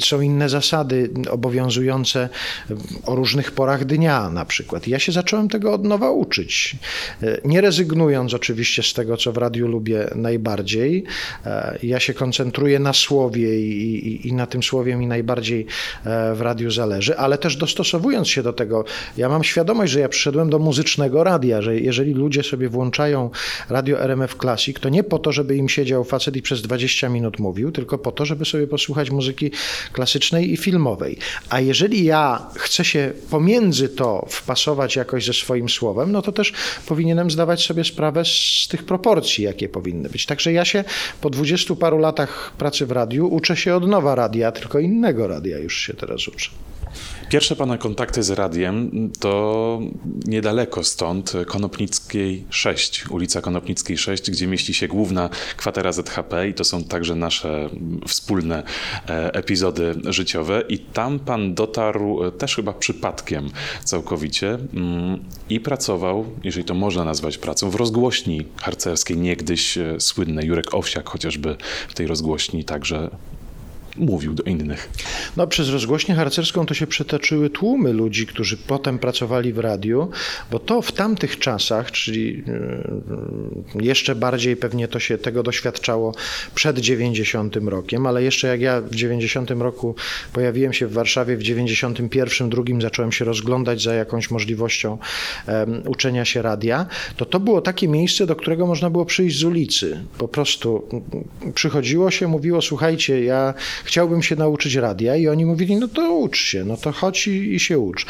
Speaker 3: są inne zasady obowiązujące o różnych porach dnia na przykład. Ja się zacząłem tego od nowa uczyć. Nie rezygnując oczywiście z tego, co w radiu lubię najbardziej. E, ja się koncentruję na słowie i, i, i, na tym słowie mi najbardziej e, w radiu zależy, ale też dostosowując się do tego, ja mam świadomość, że ja przyszedłem do muzycznego radia, że jeżeli ludzie sobie włączają radio RMF Classic, to nie po to, żeby im siedział facet i przez 20 minut mówił, tylko po to, żeby sobie posłuchać muzyki klasycznej i filmowej. A jeżeli ja chcę się pomiędzy to wpasować jakoś ze swoim słowem, no to też powinienem zdawać sobie sprawę z tych proporcji, jakie powinny być. Także ja się po dwudziestu paru latach pracy w radiu uczę się od nowa radia, tylko innego radia już się teraz uczę.
Speaker 2: Pierwsze pana kontakty z radiem to niedaleko stąd, Konopnickiej 6, ulica Konopnickiej 6, gdzie mieści się główna kwatera ZHP i to są także nasze wspólne e, epizody życiowe. I tam pan dotarł e, też chyba przypadkiem całkowicie mm, i pracował, jeżeli to można nazwać pracą, w rozgłośni harcerskiej, niegdyś e, słynnej. Jurek Owsiak chociażby w tej rozgłośni także mówił do innych.
Speaker 3: No, przez rozgłośnię harcerską to się przetoczyły tłumy ludzi, którzy potem pracowali w radiu, bo to w tamtych czasach, czyli e, jeszcze bardziej pewnie to się tego doświadczało przed 90 rokiem, ale jeszcze jak ja w 90 roku pojawiłem się w Warszawie, w 91 drugim zacząłem się rozglądać za jakąś możliwością um, uczenia się radia, to to było takie miejsce, do którego można było przyjść z ulicy. Po prostu przychodziło się, mówiło, słuchajcie, ja chciałbym się nauczyć radia i oni mówili, no to ucz się, no to chodź i, i, się ucz.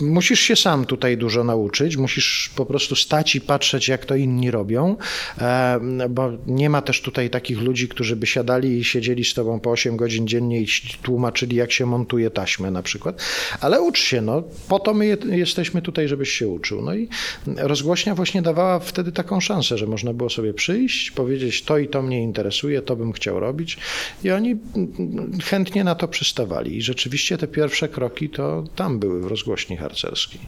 Speaker 3: Musisz się sam tutaj dużo nauczyć, musisz po prostu stać i patrzeć, jak to inni robią, bo nie ma też tutaj takich ludzi, którzy by siadali i siedzieli z tobą po 8 godzin dziennie i tłumaczyli, jak się montuje taśmę na przykład, ale ucz się, no po to my jesteśmy tutaj, żebyś się uczył. No i rozgłośnia właśnie dawała wtedy taką szansę, że można było sobie przyjść, powiedzieć, to i to mnie interesuje, to bym chciał robić i oni chętnie na to przystawali. I rzeczywiście te pierwsze kroki to tam były w rozgłośni harcerskiej.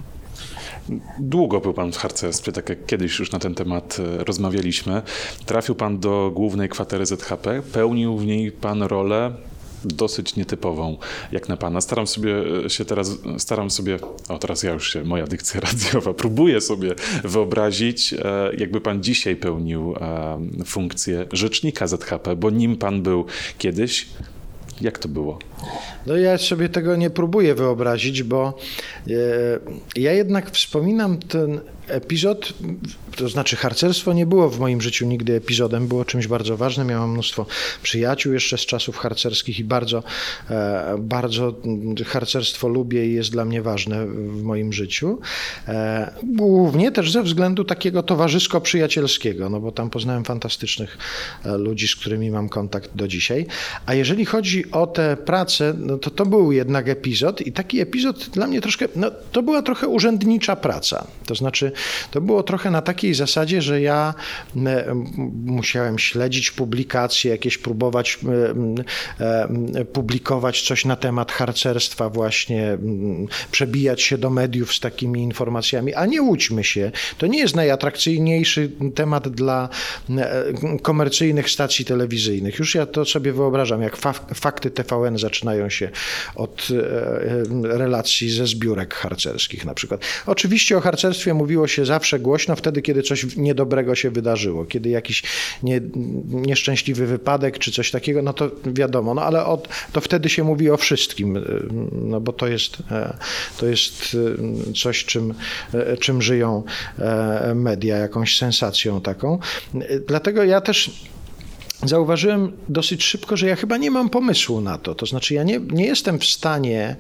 Speaker 2: Długo był pan w harcerstwie, tak jak kiedyś już na ten temat e, rozmawialiśmy. Trafił pan do głównej kwatery ZHP, pełnił w niej pan rolę dosyć nietypową, jak na pana. Staram sobie e, się teraz, staram sobie, o teraz ja już się, moja dykcja [LAUGHS] radiowa, próbuję sobie wyobrazić, e, jakby pan dzisiaj pełnił funkcję rzecznika ZHP, bo nim pan był kiedyś, jak to było?
Speaker 3: No ja sobie tego nie próbuję wyobrazić, bo e, ja jednak wspominam ten epizod, to znaczy harcerstwo nie było w moim życiu nigdy epizodem, było czymś bardzo ważnym. Miałem mnóstwo przyjaciół jeszcze z czasów harcerskich i bardzo, e, bardzo harcerstwo lubię i jest dla mnie ważne w moim życiu. E, głównie też ze względu takiego towarzysko-przyjacielskiego, no bo tam poznałem fantastycznych ludzi, z którymi mam kontakt do dzisiaj. A jeżeli chodzi o tę pracę, no to to był jednak epizod i taki epizod dla mnie troszkę, no to była trochę urzędnicza praca. To znaczy, to było trochę na takiej zasadzie, że ja musiałem śledzić publikacje, jakieś próbować publikować coś na temat harcerstwa właśnie, przebijać się do mediów z takimi informacjami, a nie łudźmy się, to nie jest najatrakcyjniejszy temat dla komercyjnych stacji telewizyjnych. Już ja to sobie wyobrażam, jak fakty TVN zaczynają się od e, relacji ze zbiórek harcerskich na przykład. Oczywiście o harcerstwie mówiło się zawsze głośno wtedy, kiedy coś niedobrego się wydarzyło, kiedy jakiś nie, nieszczęśliwy wypadek czy coś takiego, no to wiadomo, no ale od, to wtedy się mówi o wszystkim, e, no bo to jest, e, to jest coś, czym, czym żyją media, jakąś sensacją taką. Dlatego ja też zauważyłem dosyć szybko, że ja chyba nie mam pomysłu na to. To znaczy, ja nie, nie jestem w stanie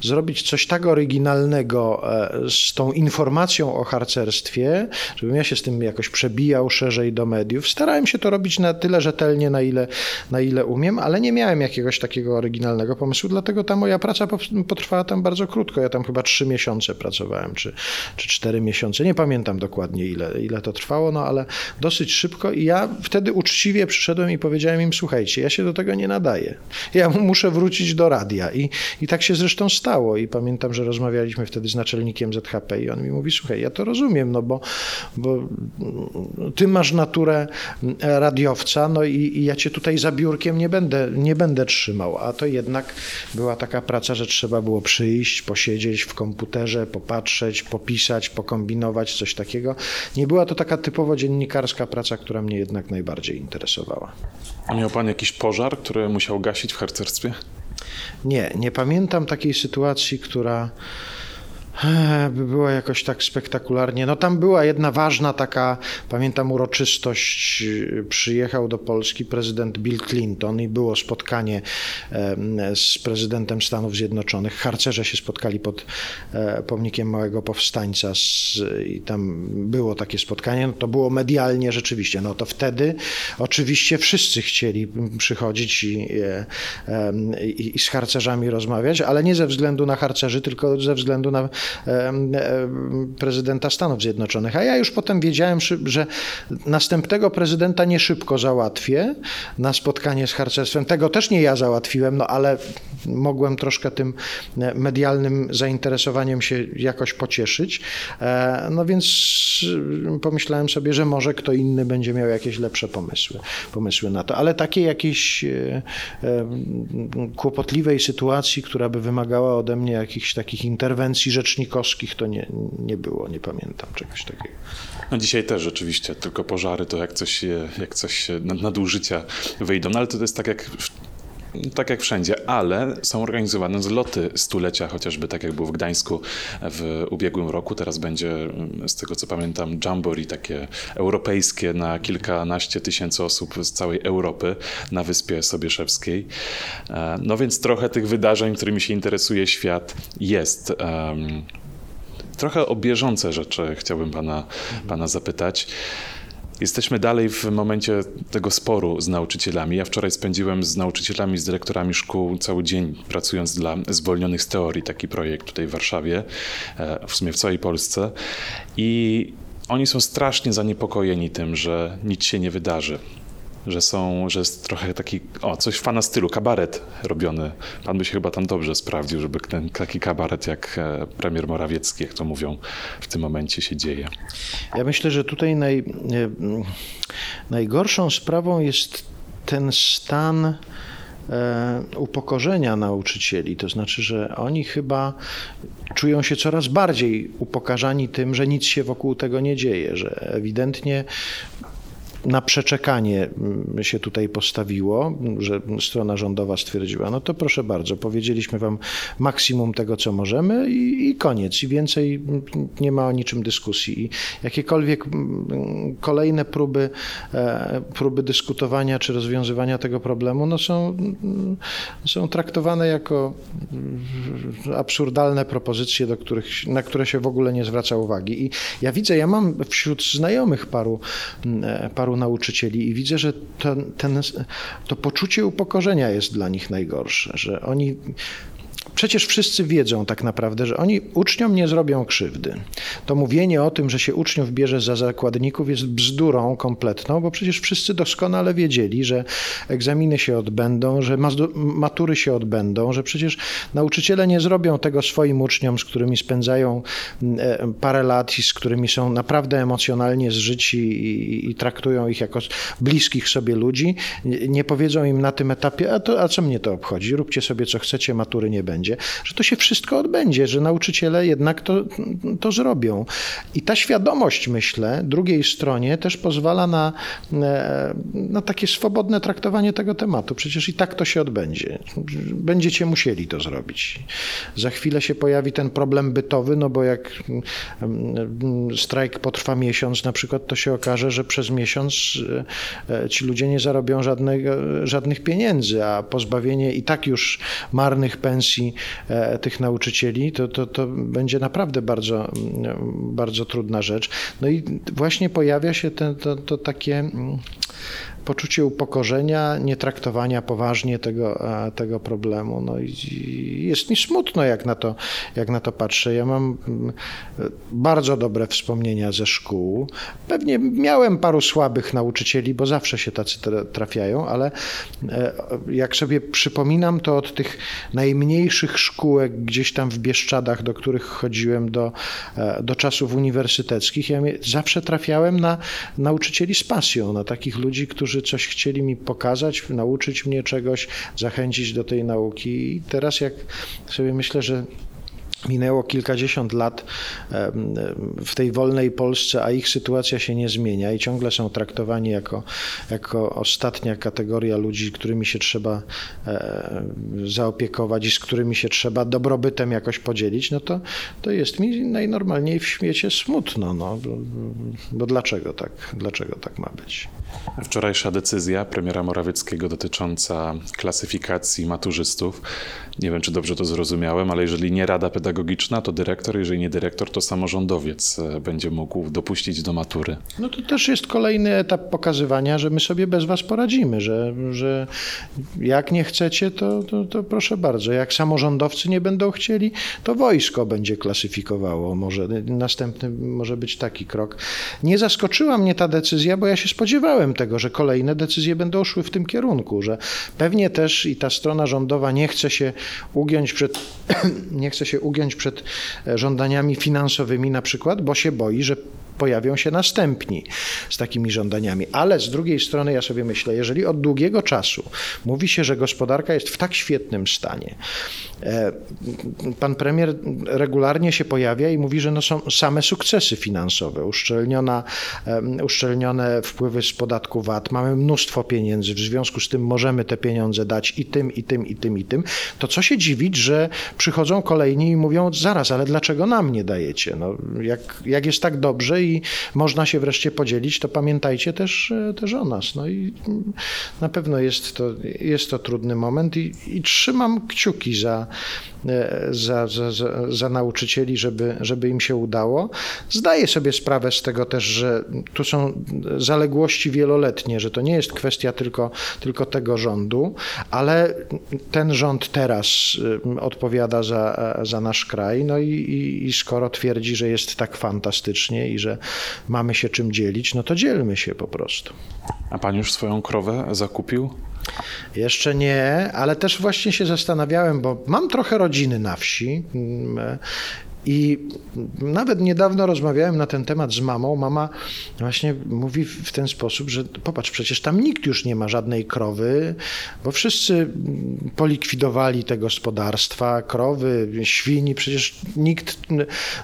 Speaker 3: zrobić coś tak oryginalnego e, z tą informacją o harcerstwie, żebym ja się z tym jakoś przebijał szerzej do mediów. Starałem się to robić na tyle rzetelnie, na ile, na ile umiem, ale nie miałem jakiegoś takiego oryginalnego pomysłu, dlatego ta moja praca potrwała tam bardzo krótko. Ja tam chyba trzy miesiące pracowałem, czy, czy cztery miesiące. Nie pamiętam dokładnie, ile, ile to trwało, no ale dosyć szybko i ja wtedy uczciwie przyszedłem i powiedziałem im, słuchajcie, ja się do tego nie nadaję. Ja muszę wrócić do radia. I, I tak się zresztą stało. I pamiętam, że rozmawialiśmy wtedy z naczelnikiem ZHP i on mi mówi, słuchaj, ja to rozumiem, no bo, bo ty masz naturę radiowca, no i, i ja cię tutaj za biurkiem nie będę, nie będę trzymał. A to jednak była taka praca, że trzeba było przyjść, posiedzieć w komputerze, popatrzeć, popisać, pokombinować, coś takiego. Nie była to taka typowo dziennikarska praca, która mnie jednak najbardziej interesowała.
Speaker 2: Miał pan jakiś pożar, który musiał gasić w harcerstwie?
Speaker 3: Nie, nie pamiętam takiej sytuacji, która by było jakoś tak spektakularnie. No tam była jedna ważna taka, pamiętam uroczystość, przyjechał do Polski prezydent Bill Clinton i było spotkanie z prezydentem Stanów Zjednoczonych. Harcerze się spotkali pod e, pomnikiem Małego Powstańca z, i tam było takie spotkanie. No to było medialnie rzeczywiście. No to wtedy oczywiście wszyscy chcieli przychodzić i, i, i, i z harcerzami rozmawiać, ale nie ze względu na harcerzy, tylko ze względu na prezydenta Stanów Zjednoczonych. A ja już potem wiedziałem, że następnego prezydenta nie szybko załatwię na spotkanie z harcerstwem. Tego też nie ja załatwiłem, no ale mogłem troszkę tym medialnym zainteresowaniem się jakoś pocieszyć. E, no więc pomyślałem sobie, że może kto inny będzie miał jakieś lepsze pomysły, pomysły na to. Ale takiej jakiejś e, e, kłopotliwej sytuacji, która by wymagała ode mnie jakichś takich interwencji rzecznikowskich, to nie, nie było, nie pamiętam czegoś takiego.
Speaker 2: No dzisiaj też rzeczywiście, tylko pożary to jak coś, jak coś nadużycia wyjdą. No ale to jest tak jak tak jak wszędzie, ale są organizowane zloty stulecia, chociażby tak jak było w Gdańsku w ubiegłym roku. Teraz będzie, z tego co pamiętam, jamboree takie europejskie na kilkanaście tysięcy osób z całej Europy na Wyspie Sobieszewskiej. E, no więc trochę tych wydarzeń, którymi się interesuje świat jest. Trochę o bieżące rzeczy chciałbym pana, pana zapytać. Jesteśmy dalej w momencie tego sporu z nauczycielami. Ja wczoraj spędziłem z nauczycielami, z dyrektorami szkół cały dzień pracując dla zwolnionych z teorii, taki projekt tutaj w Warszawie, e, w sumie w całej Polsce. I oni są strasznie zaniepokojeni tym, że nic się nie wydarzy że są, że jest trochę taki, o, coś fana stylu, kabaret robiony. Pan by się chyba tam dobrze sprawdził, żeby ten taki kabaret jak e, premier Morawiecki, jak to mówią, w tym momencie się dzieje.
Speaker 3: Ja myślę, że tutaj naj, e, najgorszą sprawą jest ten stan e, upokorzenia nauczycieli. To znaczy, że oni chyba czują się coraz bardziej upokarzani tym, że nic się wokół tego nie dzieje, że ewidentnie na przeczekanie mm, się tutaj postawiło, że strona rządowa stwierdziła, no to proszę bardzo, powiedzieliśmy wam maksimum tego, co możemy i, i koniec. I więcej nie ma o niczym dyskusji. I jakiekolwiek mm, kolejne próby, e, próby dyskutowania czy rozwiązywania tego problemu no są, mm, są traktowane jako absurdalne propozycje, do których, na które się w ogóle nie zwraca uwagi. I ja widzę, ja mam wśród znajomych paru, e, paru paru nauczycieli i widzę, że ten, ten, to poczucie upokorzenia jest dla nich najgorsze, że oni Przecież wszyscy wiedzą tak naprawdę, że oni uczniom nie zrobią krzywdy. To mówienie o tym, że się uczniów bierze za zakładników jest bzdurą kompletną, bo przecież wszyscy doskonale wiedzieli, że egzaminy się odbędą, że matury się odbędą, że przecież nauczyciele nie zrobią tego swoim uczniom, z którymi spędzają e, parę lat i z którymi są naprawdę emocjonalnie zżyci i, i traktują ich jako bliskich sobie ludzi. Nie powiedzą im na tym etapie, a, to, a co mnie to obchodzi, róbcie sobie co chcecie, matury nie będzie będzie, że to się wszystko odbędzie, że nauczyciele jednak to, to zrobią. I ta świadomość, myślę, drugiej stronie też pozwala na, e, na takie swobodne traktowanie tego tematu. Przecież i tak to się odbędzie. Będziecie musieli to zrobić. Za chwilę się pojawi ten problem bytowy, no bo jak mm, strajk potrwa miesiąc, na przykład, to się okaże, że przez miesiąc e, ci ludzie nie zarobią żadnego, żadnych pieniędzy, a pozbawienie i tak już marnych pensji E, tych nauczycieli, to, to, to będzie naprawdę bardzo, mm, bardzo trudna rzecz. No i właśnie pojawia się ten, to, to takie mm, poczucie upokorzenia, nietraktowania poważnie tego, tego problemu. No i jest mi smutno, jak na, to, jak na to patrzę. Ja mam mm, bardzo dobre wspomnienia ze szkół. Pewnie miałem paru słabych nauczycieli, bo zawsze się tacy trafiają, ale e, jak sobie przypominam, to od tych najmniejszych szkółek gdzieś tam w Bieszczadach, do których chodziłem do, e, do czasów uniwersyteckich, ja zawsze trafiałem na nauczycieli z pasją, na takich ludzi, którzy coś chcieli mi pokazać, nauczyć mnie czegoś, zachęcić do tej nauki. I teraz jak sobie myślę, że Minęło kilkadziesiąt lat w tej wolnej Polsce, a ich sytuacja się nie zmienia i ciągle są traktowani jako, jako ostatnia kategoria ludzi, którymi się trzeba e, zaopiekować i z którymi się trzeba dobrobytem jakoś podzielić, no to, to jest mi najnormalniej w świecie smutno. No, bo, bo dlaczego tak, dlaczego tak ma być?
Speaker 2: Wczorajsza decyzja premiera Morawieckiego dotycząca klasyfikacji maturzystów. Nie wiem, czy dobrze to zrozumiałem, ale jeżeli nie Rada Pedagogiczna, to dyrektor, jeżeli nie dyrektor, to samorządowiec e, będzie mógł dopuścić do matury.
Speaker 3: No to też jest kolejny etap pokazywania, że my sobie bez was poradzimy, że, że jak nie chcecie, to, to, to proszę bardzo. Jak samorządowcy nie będą chcieli, to wojsko będzie klasyfikowało. Może następny może być taki krok. Nie zaskoczyła mnie ta decyzja, bo ja się spodziewałem tego, że kolejne decyzje będą szły w tym kierunku, że pewnie też i ta strona rządowa nie chce się ugiąć przed, [CLEARS THROAT] nie chce się ugiąć przed e, żądaniami finansowymi na przykład, bo się boi, że pojawią się następni z takimi żądaniami. Ale z drugiej strony ja sobie myślę, jeżeli od długiego czasu mówi się, że gospodarka jest w tak świetnym stanie, e, pan premier regularnie się pojawia i mówi, że no są same sukcesy finansowe, uszczelniona, uszczelnione wpływy z podatku VAT, mamy mnóstwo pieniędzy, w związku z tym możemy te pieniądze dać i tym, i tym, i tym, i tym, to co się dziwić, że przychodzą kolejni i mówią, zaraz, ale dlaczego nam nie dajecie? No, jak, jak jest tak dobrze i można się wreszcie podzielić, to pamiętajcie też, e, też o nas. No i na pewno jest to, jest to trudny moment i, i trzymam kciuki za, za, za nauczycieli, żeby, żeby im się udało. Zdaję sobie sprawę z tego też, że tu są zaległości wieloletnie, że to nie jest kwestia tylko, tylko tego rządu, ale ten rząd teraz e, odpowiada za, za nasz kraj, no i, i, i skoro twierdzi, że jest tak fantastycznie i że mamy się czym dzielić, no to dzielmy się po prostu.
Speaker 2: A pan już swoją krowę zakupił?
Speaker 3: Jeszcze nie, ale też właśnie się zastanawiałem, bo mam trochę rodziny na wsi mm, i nawet niedawno rozmawiałem na ten temat z mamą. Mama właśnie mówi w ten sposób, że popatrz, przecież tam nikt już nie ma żadnej krowy, bo wszyscy polikwidowali te gospodarstwa, krowy, świni, przecież nikt,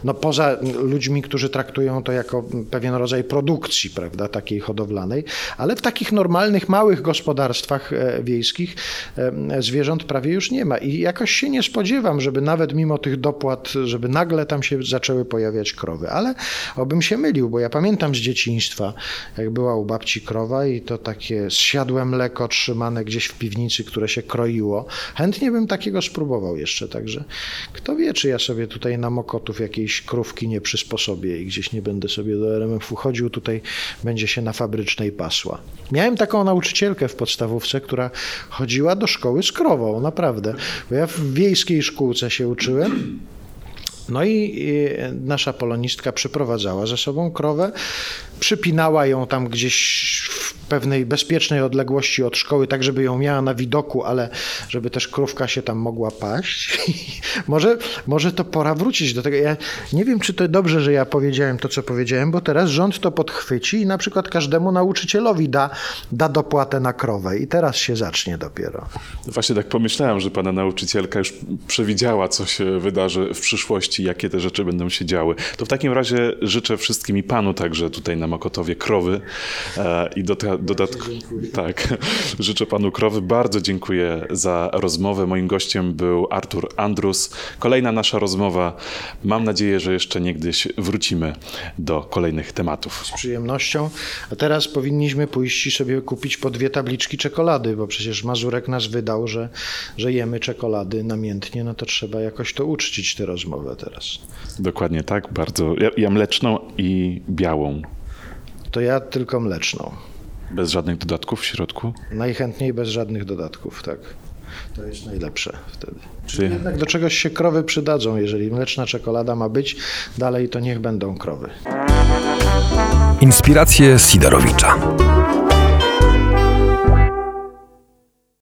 Speaker 3: no poza ludźmi, którzy traktują to jako pewien rodzaj produkcji, prawda, takiej hodowlanej, ale w takich normalnych, małych gospodarstwach e, wiejskich e, zwierząt prawie już nie ma. I jakoś się nie spodziewam, żeby nawet mimo tych dopłat, żeby nagle nagle tam się zaczęły pojawiać krowy. Ale obym się mylił, bo ja pamiętam z dzieciństwa, jak była u babci krowa i to takie zsiadłe mleko trzymane gdzieś w piwnicy, które się kroiło. Chętnie bym takiego spróbował jeszcze, także kto wie, czy ja sobie tutaj na Mokotów jakiejś krówki nie przysposobię i gdzieś nie będę sobie do RMF-u chodził, tutaj będzie się na fabrycznej pasła. Miałem taką nauczycielkę w podstawówce, która chodziła do szkoły z krową, naprawdę. Bo ja w wiejskiej szkółce się uczyłem. No i nasza polonistka przyprowadzała ze sobą krowę, przypinała ją tam gdzieś w pewnej bezpiecznej odległości od szkoły, tak żeby ją miała na widoku, ale żeby też krówka się tam mogła paść. [LAUGHS] może, może to pora wrócić do tego. Ja nie wiem, czy to dobrze, że ja powiedziałem to, co powiedziałem, bo teraz rząd to podchwyci i na przykład każdemu nauczycielowi da, da dopłatę na krowę i teraz się zacznie dopiero.
Speaker 2: Właśnie tak pomyślałem, że pana nauczycielka już przewidziała, co się wydarzy w przyszłości, jakie te rzeczy będą się działy. To w takim razie życzę wszystkim i panu także tutaj na Mokotowie krowy e, i do, dodatku. Tak, życzę panu krowy. Bardzo dziękuję za rozmowę. Moim gościem był Artur Andrus. Kolejna nasza rozmowa. Mam nadzieję, że jeszcze niegdyś wrócimy do kolejnych tematów.
Speaker 3: Z przyjemnością. A teraz powinniśmy pójść i sobie kupić po dwie tabliczki czekolady, bo przecież Mazurek nas wydał, że, że jemy czekolady namiętnie, no to trzeba jakoś to uczcić tę rozmowę teraz.
Speaker 2: Dokładnie tak, bardzo. Ja, ja mleczną i białą.
Speaker 3: To ja tylko mleczną.
Speaker 2: Bez żadnych dodatków w środku?
Speaker 3: Najchętniej bez żadnych dodatków, tak. To jest najlepsze wtedy. Czyli jednak do czegoś się krowy przydadzą. Jeżeli mleczna czekolada ma być, dalej to niech będą krowy.
Speaker 1: Inspiracje Sidorowicza.